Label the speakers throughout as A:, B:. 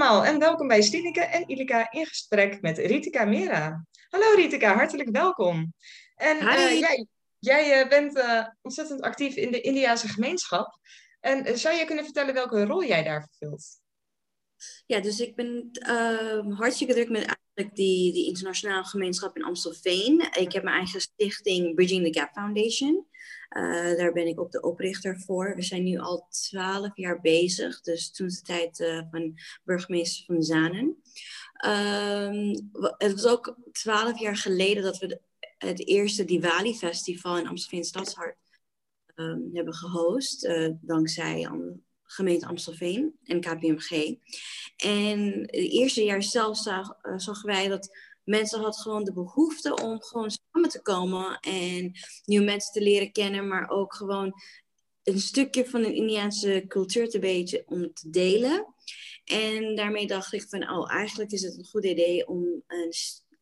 A: allemaal en welkom bij Stineke en Ilika in gesprek met Ritika Mera. Hallo Ritika, hartelijk welkom. En uh, jij, jij uh, bent uh, ontzettend actief in de Indiase gemeenschap. En zou je kunnen vertellen welke rol jij daar vervult?
B: Ja, dus ik ben ehm, hartstikke druk met eigenlijk die, die internationale gemeenschap in Amstelveen. Ik heb mijn eigen stichting Bridging the Gap Foundation. Uh, daar ben ik ook de oprichter voor. We zijn nu al twaalf jaar bezig, dus toen de tijd uh, van burgemeester van Zanen. Um, het was ook twaalf jaar geleden dat we het eerste Diwali Festival in Amstelveen Stadshart um, hebben gehost, uh, dankzij gemeente Amstelveen en KPMG. En het eerste jaar zelf zag, zagen wij dat mensen hadden gewoon de behoefte om gewoon samen te komen en nieuwe mensen te leren kennen, maar ook gewoon een stukje van de Indiaanse cultuur te beetje om te delen. En daarmee dacht ik van, oh, eigenlijk is het een goed idee om een,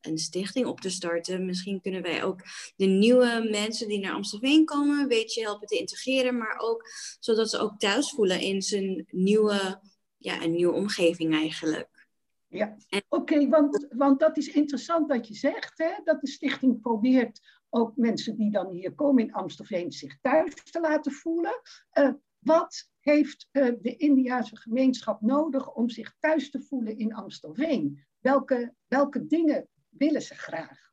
B: een stichting op te starten. Misschien kunnen wij ook de nieuwe mensen die naar Amstelveen komen, een beetje helpen te integreren, maar ook zodat ze ook thuis voelen in zijn nieuwe, ja, een nieuwe omgeving eigenlijk.
C: Ja, oké, want, want dat is interessant dat je zegt, hè, dat de stichting probeert ook mensen die dan hier komen in Amstelveen zich thuis te laten voelen. Uh, wat heeft uh, de Indiase gemeenschap nodig om zich thuis te voelen in Amstelveen? Welke, welke dingen willen ze graag?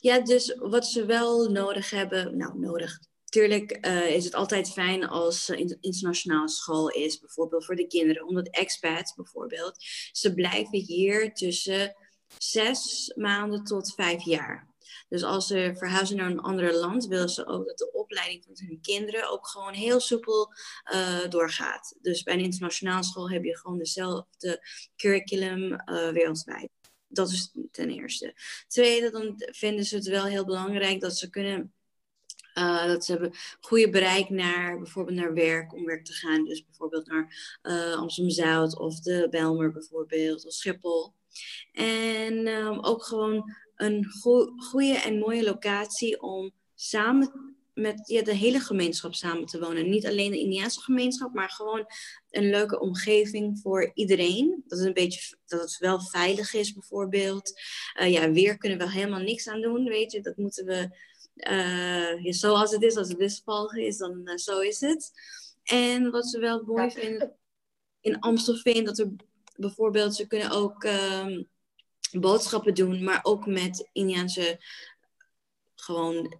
B: Ja, dus wat ze wel nodig hebben, nou nodig, Tuurlijk uh, is het altijd fijn als uh, internationale school is, bijvoorbeeld voor de kinderen, omdat expats bijvoorbeeld, ze blijven hier tussen zes maanden tot vijf jaar. Dus als ze verhuizen naar een ander land, willen ze ook dat de opleiding van hun kinderen ook gewoon heel soepel uh, doorgaat. Dus bij een internationale school heb je gewoon dezelfde curriculum wereldwijd. Dat is ten eerste. Tweede, dan vinden ze het wel heel belangrijk dat ze kunnen uh, dat ze hebben goede bereik naar bijvoorbeeld naar werk, om werk te gaan. Dus bijvoorbeeld naar uh, Amsterdam-Zuid of de Belmer bijvoorbeeld, of Schiphol. En um, ook gewoon een go goede en mooie locatie om samen met ja, de hele gemeenschap samen te wonen. Niet alleen de Indiaanse gemeenschap, maar gewoon een leuke omgeving voor iedereen. Dat het een beetje dat het wel veilig is, bijvoorbeeld. Uh, ja, weer kunnen we helemaal niks aan doen, weet je. Dat moeten we uh, ja, zoals het is, als het wisselvallig is, dan uh, zo is het. En wat ze wel mooi vinden in Amstelveen, dat er bijvoorbeeld, ze kunnen ook um, boodschappen doen, maar ook met Indiaanse gewoon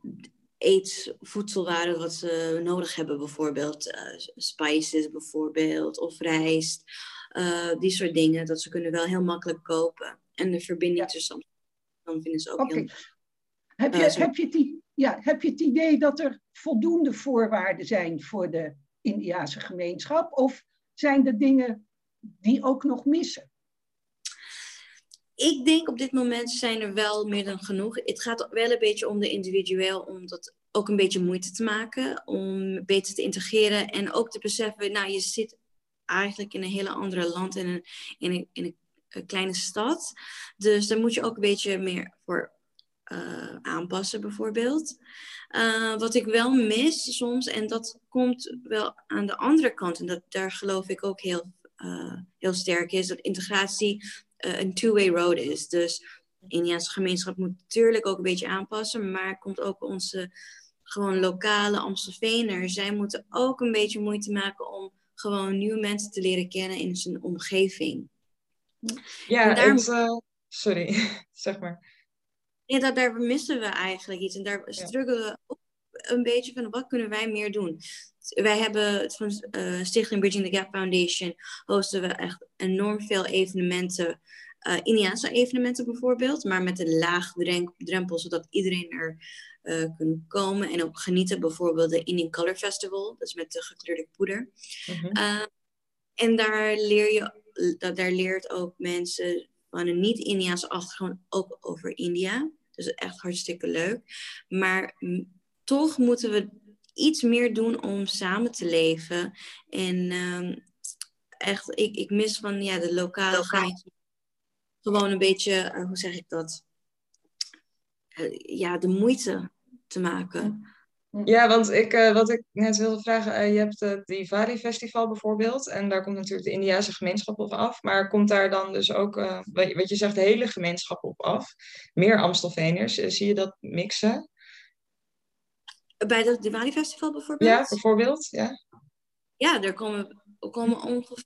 B: eet voedselwaren wat ze nodig hebben, bijvoorbeeld uh, spices bijvoorbeeld, of rijst, die soort dingen, dat ze kunnen wel heel makkelijk kopen. En de verbinding ja. tussen dan vinden ze ook okay. heel...
C: Heb je, heb je die ja, heb je het idee dat er voldoende voorwaarden zijn voor de Indiase gemeenschap? Of zijn er dingen die ook nog missen?
B: Ik denk op dit moment zijn er wel meer dan genoeg. Het gaat wel een beetje om de individueel, om dat ook een beetje moeite te maken, om beter te integreren en ook te beseffen, nou je zit eigenlijk in een hele andere land, in een, in een, in een kleine stad. Dus daar moet je ook een beetje meer voor uh, aanpassen, bijvoorbeeld. Uh, wat ik wel mis soms, en dat komt wel aan de andere kant, en dat, daar geloof ik ook heel, uh, heel sterk is, dat integratie een two-way road is. Dus de Indiaanse gemeenschap moet natuurlijk ook een beetje aanpassen, maar komt ook onze gewoon lokale Amstelveeners. Zij moeten ook een beetje moeite maken om gewoon nieuwe mensen te leren kennen in zijn omgeving.
A: Ja, daar... het, sorry, zeg maar.
B: Ja, daar, daar missen we eigenlijk iets. En daar struggelen we ook een beetje van wat kunnen wij meer doen. Wij hebben van uh, Stichting Bridging the Gap Foundation hosten we echt enorm veel evenementen. Uh, Indiaanse evenementen bijvoorbeeld, maar met een laag drempel, zodat iedereen er uh, kan komen en ook genieten. Bijvoorbeeld de Indian Color Festival, dus met de gekleurde poeder. Mm -hmm. en daar leer je, daar leert ook mensen van een niet-Indiaanse achtergrond ook over India. Dus echt hartstikke leuk. Maar toch moeten we iets meer doen om samen te leven. En um, echt, ik, ik mis van ja, de lokale gemeenschap gewoon een beetje, uh, hoe zeg ik dat? Uh, ja, de moeite te maken.
A: Ja, want ik, uh, wat ik net wilde vragen, je hebt het Diwali Festival bijvoorbeeld, en daar komt natuurlijk de Indiase gemeenschap op af, maar komt daar dan dus ook, uh, wat je zegt, de hele gemeenschap op af? Meer Amstelveners, zie je dat mixen?
B: Bij het Diwali Festival bijvoorbeeld?
A: Ja, bijvoorbeeld, ja.
B: Ja, er komen, er komen ongeveer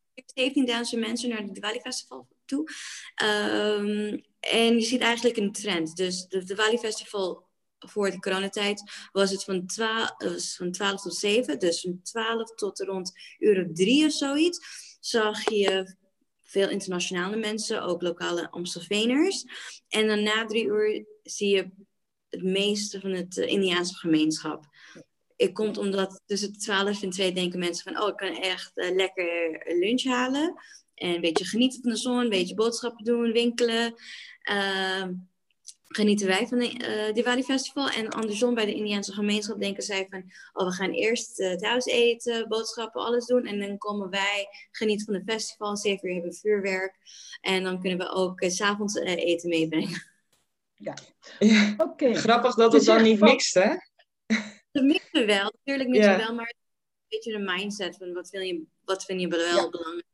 B: 17.000 mensen naar het Diwali Festival toe. Um, en je ziet eigenlijk een trend. Dus het Diwali Festival voor de coronatijd was het van 12, van 12 tot 7. Dus van 12 tot rond uur 3 of zoiets. Zag je veel internationale mensen, ook lokale Amstelveners. En dan na drie uur zie je het meeste van het uh, Indiaanse gemeenschap. Ik komt omdat tussen 12 en 2 denken mensen van... oh, ik kan echt uh, lekker lunch halen. En een beetje genieten van de zon, een beetje boodschappen doen, winkelen. Uh, genieten wij van uh, Diwali Festival. En andersom bij de Indiaanse gemeenschap denken zij van... oh, we gaan eerst thuis eten, boodschappen, alles doen. En dan komen wij genieten van het festival. Zeven uur hebben we vuurwerk. En dan kunnen we ook uh, s'avonds eten meebrengen.
A: Ja, oké. Grappig dat het dan niet van... mixt, hè?
B: Het mixen wel, natuurlijk mixen wel. Maar een beetje de mindset van wat, wil je, wat vind je wel ja. belangrijk.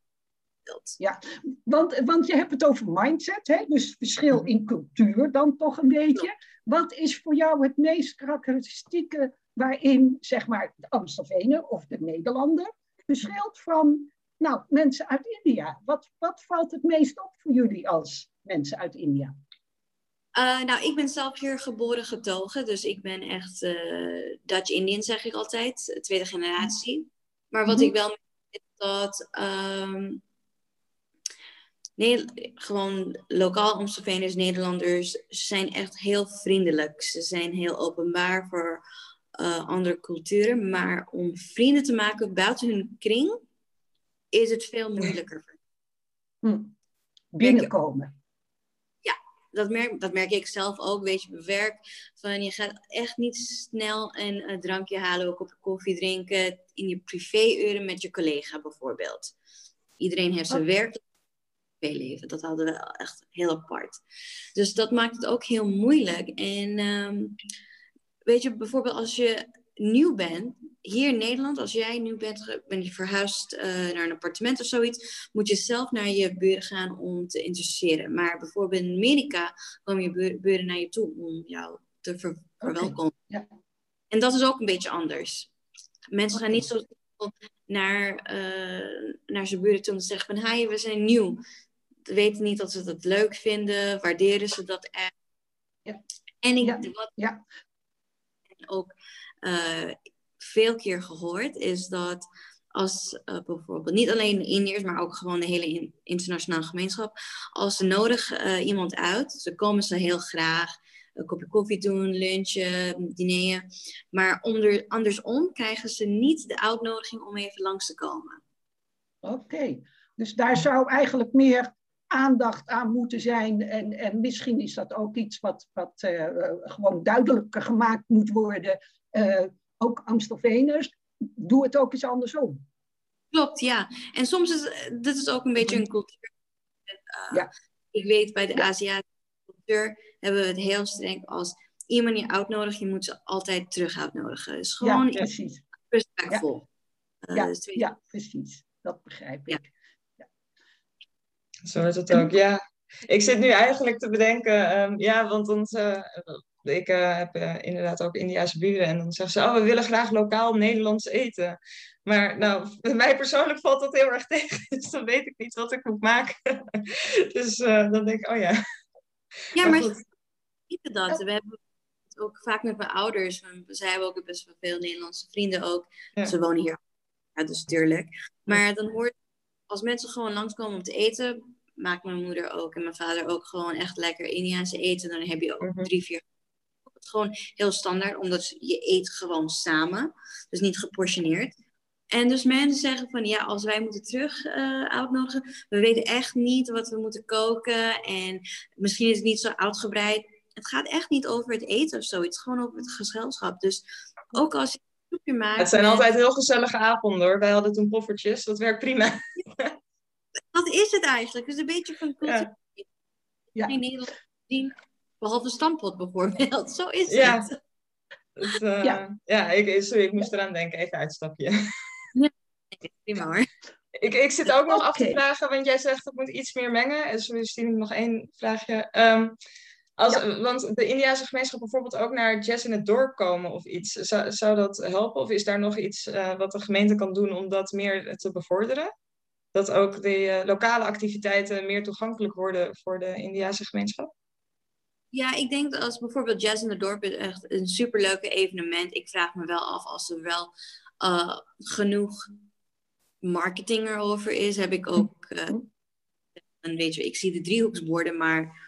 C: Ja, want, want je hebt het over mindset, hè? dus verschil mhm. in cultuur dan toch een beetje. Wat is voor jou het meest karakteristieke waarin, zeg maar, de Amstelvenen of de Nederlander verschilt van nou, mensen uit India? Wat, wat valt het meest op voor jullie als mensen uit India?
B: Uh, nou, ik ben zelf hier geboren getogen, dus ik ben echt uh, Dutch Indian, zeg ik altijd, tweede generatie. Maar wat mm -hmm. ik wel is dat um, nee, gewoon lokaal Amstelveners, Nederlanders, zijn echt heel vriendelijk. Ze zijn heel openbaar voor uh, andere culturen. Maar om vrienden te maken buiten hun kring, is het veel moeilijker.
C: Hm. Binnenkomen.
B: Dat merk, dat merk ik zelf ook. Weet je, werk. Van, je gaat echt niet snel een, een drankje halen, een kopje koffie drinken in je privéuren met je collega bijvoorbeeld. Iedereen heeft zijn werk leven. Dat hadden we echt heel apart. Dus dat maakt het ook heel moeilijk. En um, weet je, bijvoorbeeld als je nieuw bent, hier in Nederland, als jij nieuw bent, ben je verhuisd uh, naar een appartement of zoiets, moet je zelf naar je buren gaan om te interesseren. Maar bijvoorbeeld in Amerika komen je buren naar je toe om jou te ver verwelkomen. Ja. En dat is ook een beetje anders. Mensen gaan niet zo naar, uh, naar zijn buren toe om te zeggen van, hi, we zijn nieuw weten niet dat ze dat leuk vinden, waarderen ze dat echt. Ja. En ik ja. wat ja. ook uh, veel keer gehoord, is dat als uh, bijvoorbeeld niet alleen Indiërs, maar ook gewoon de hele in, internationale gemeenschap, als ze nodig uh, iemand uit, ze komen ze heel graag een kopje koffie doen, lunchen, diner. Maar onder, andersom krijgen ze niet de uitnodiging om even langs te komen.
C: Oké, dus daar zou eigenlijk meer aandacht aan moeten zijn. En, en misschien is dat ook iets wat, wat uh, gewoon duidelijker gemaakt moet worden. Uh, ook Amstelveners, doe het ook eens andersom.
B: Klopt, ja. En soms is dit is ook een beetje een cultuur. Uh, ja. Ik weet, bij de ja. Aziatische cultuur hebben we het heel streng als iemand je uitnodigt, je moet ze altijd terug uitnodigen. Dus gewoon ja, precies. respectvol.
C: Ja. Ja, ja, precies. Dat begrijp ik.
A: Zo is het ook, ja. Ik zit nu eigenlijk te bedenken, um, ja, want onze, ik uh, heb uh, inderdaad ook Indiase buren en dan zeggen ze, oh, we willen graag lokaal Nederlands eten. Maar nou, bij mij persoonlijk valt dat heel erg tegen, dus dan weet ik niet wat ik moet maken. dus dan denk ik, oh ja.
B: Ja, maar, maar weten dat. We hebben ook vaak met mijn ouders, zij hebben ook best wel veel Nederlandse vrienden ook. Ja. Ze wonen hier, ja, dus tuurlijk. Maar dan hoort als mensen gewoon langskomen om te eten, maakt mijn moeder ook en mijn vader ook gewoon echt lekker Indiaanse eten. Dan heb je ook mhm. drie, vier. Het is gewoon heel standaard, omdat je eet gewoon samen. Dus niet geportioneerd. En dus mensen zeggen van ja, als wij moeten terug uh, uitnodigen, we weten echt niet wat we moeten koken. En misschien is het niet zo uitgebreid. Het gaat echt niet over het eten of zo. Het is gewoon over het gezelschap. Dus ook als je
A: het zijn altijd heel gezellige avonden hoor. Wij hadden toen poffertjes, dat werkt prima.
B: Wat is het eigenlijk? Het is een beetje van cultuur. Ja. In Nederland zien, behalve stampot bijvoorbeeld. Zo is
A: ja.
B: het.
A: Uh, ja, ja ik, sorry, ik moest eraan denken. Even uitstapje.
B: Ja, prima hoor.
A: Ik, ik zit ook nog af te vragen, want jij zegt dat moet iets meer mengen. En sorry, Stine, nog één vraagje. Um, als, Want de Indiase gemeenschap bijvoorbeeld ook naar jazz in het dorp komen of iets. Zou, zou dat helpen? Of is daar nog iets uh, wat de gemeente kan doen om dat meer te bevorderen? Dat ook de uh, lokale activiteiten meer toegankelijk worden voor de Indiase gemeenschap?
B: Ja, ik denk dat als bijvoorbeeld Jazz in het Dorp is echt een superleuke evenement. Ik vraag me wel af als er wel uh, genoeg marketing erover is. Heb ik ook, uh, weet je, ik zie de driehoeksborden, maar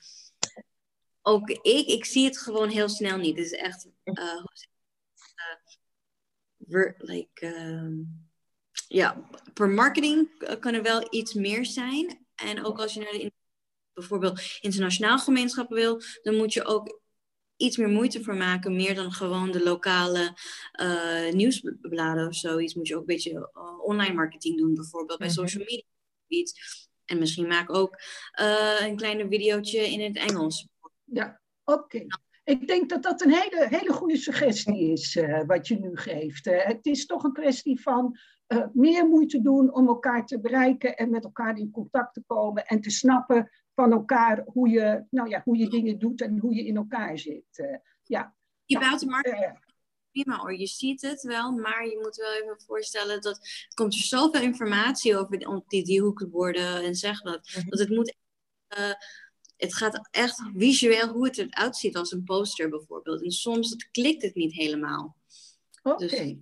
B: ook ik, ik zie het gewoon heel snel niet. Het is echt, uh, like, uh, ja, per marketing kan er wel iets meer zijn. En ook als je naar de bijvoorbeeld internationaal gemeenschappen wil, dan moet je ook iets meer moeite voor maken, meer dan gewoon de lokale uh, nieuwsbladen of zoiets. Moet je ook een beetje uh, online marketing doen, bijvoorbeeld bij mhm. social media. Iets. En misschien maak ook uh, een kleine videootje in het Engels.
C: Ja, oké. Ik denk dat dat een hele, hele goede suggestie is, wat je nu geeft. het is toch een kwestie van meer moeite doen om elkaar te bereiken en met elkaar in contact te komen en te snappen van elkaar hoe je, nou ja, hoe je dingen doet en hoe je in elkaar zit. Uh, ja.
B: Je bouwt de markt prima hoor, je ziet het wel, maar je moet wel even voorstellen dat er komt er zoveel informatie over die, die hoekborden en zeg wat, mhm. dat het moet, het gaat echt visueel hoe het eruit ziet als een poster bijvoorbeeld. En soms het klikt het niet helemaal.
C: Oké, dus...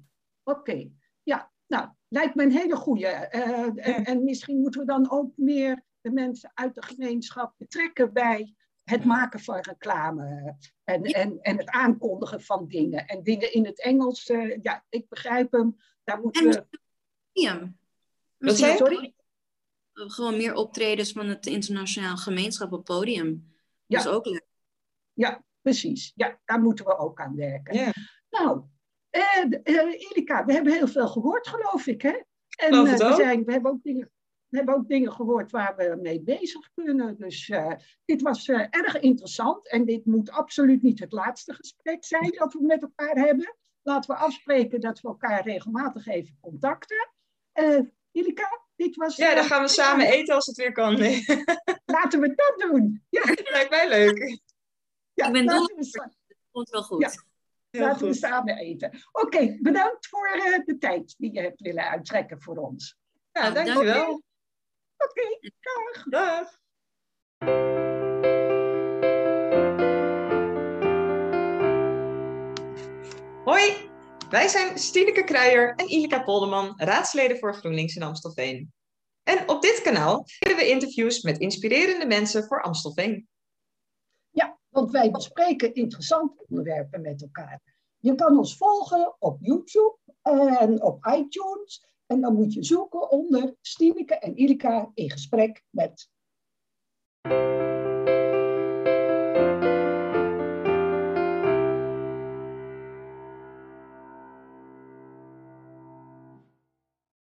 C: oké. Ja, nou, lijkt me een hele goede. En, en misschien moeten we dan ook meer de mensen uit de gemeenschap betrekken bij het maken van reclame en, en, en het aankondigen van dingen. En dingen in het Engels, uh, ja, ik begrijp hem, daar moeten we...
B: Ja. Misschien, sorry? Gewoon meer optredens van het internationaal gemeenschap op podium. Dat ja. is ook leuk.
C: Ja, precies. Ja, daar moeten we ook aan werken. Ja. Nou, uh, Erika, we hebben heel veel gehoord, geloof ik, hè? En uh, we, zijn, we hebben ook dingen we hebben ook dingen gehoord waar we mee bezig kunnen. Dus uh, dit was uh, erg interessant. En dit moet absoluut niet het laatste gesprek zijn dat we met elkaar hebben. Laten we afspreken dat we elkaar regelmatig even contacten. Uh, Ilika, dit was...
A: Ja, dan gaan we samen eten als het weer kan. Nee.
C: Laten we dat doen. Ja.
A: Lijkt mij leuk.
B: Ja, Ik ben dol. Het komt wel goed.
C: Ja. Laten we samen eten. Oké, okay, bedankt voor de tijd die je hebt willen uittrekken voor ons.
A: Ja, dankjewel.
C: Oké, okay, dag.
A: Dag. Hoi, wij zijn Stineke Kruijer en Ilika Polderman, raadsleden voor GroenLinks in Amstelveen. En op dit kanaal hebben we interviews met inspirerende mensen voor Amstelveen.
C: Ja, want wij bespreken interessante onderwerpen met elkaar. Je kan ons volgen op YouTube en op iTunes en dan moet je zoeken onder Stineke en Ilika in gesprek met.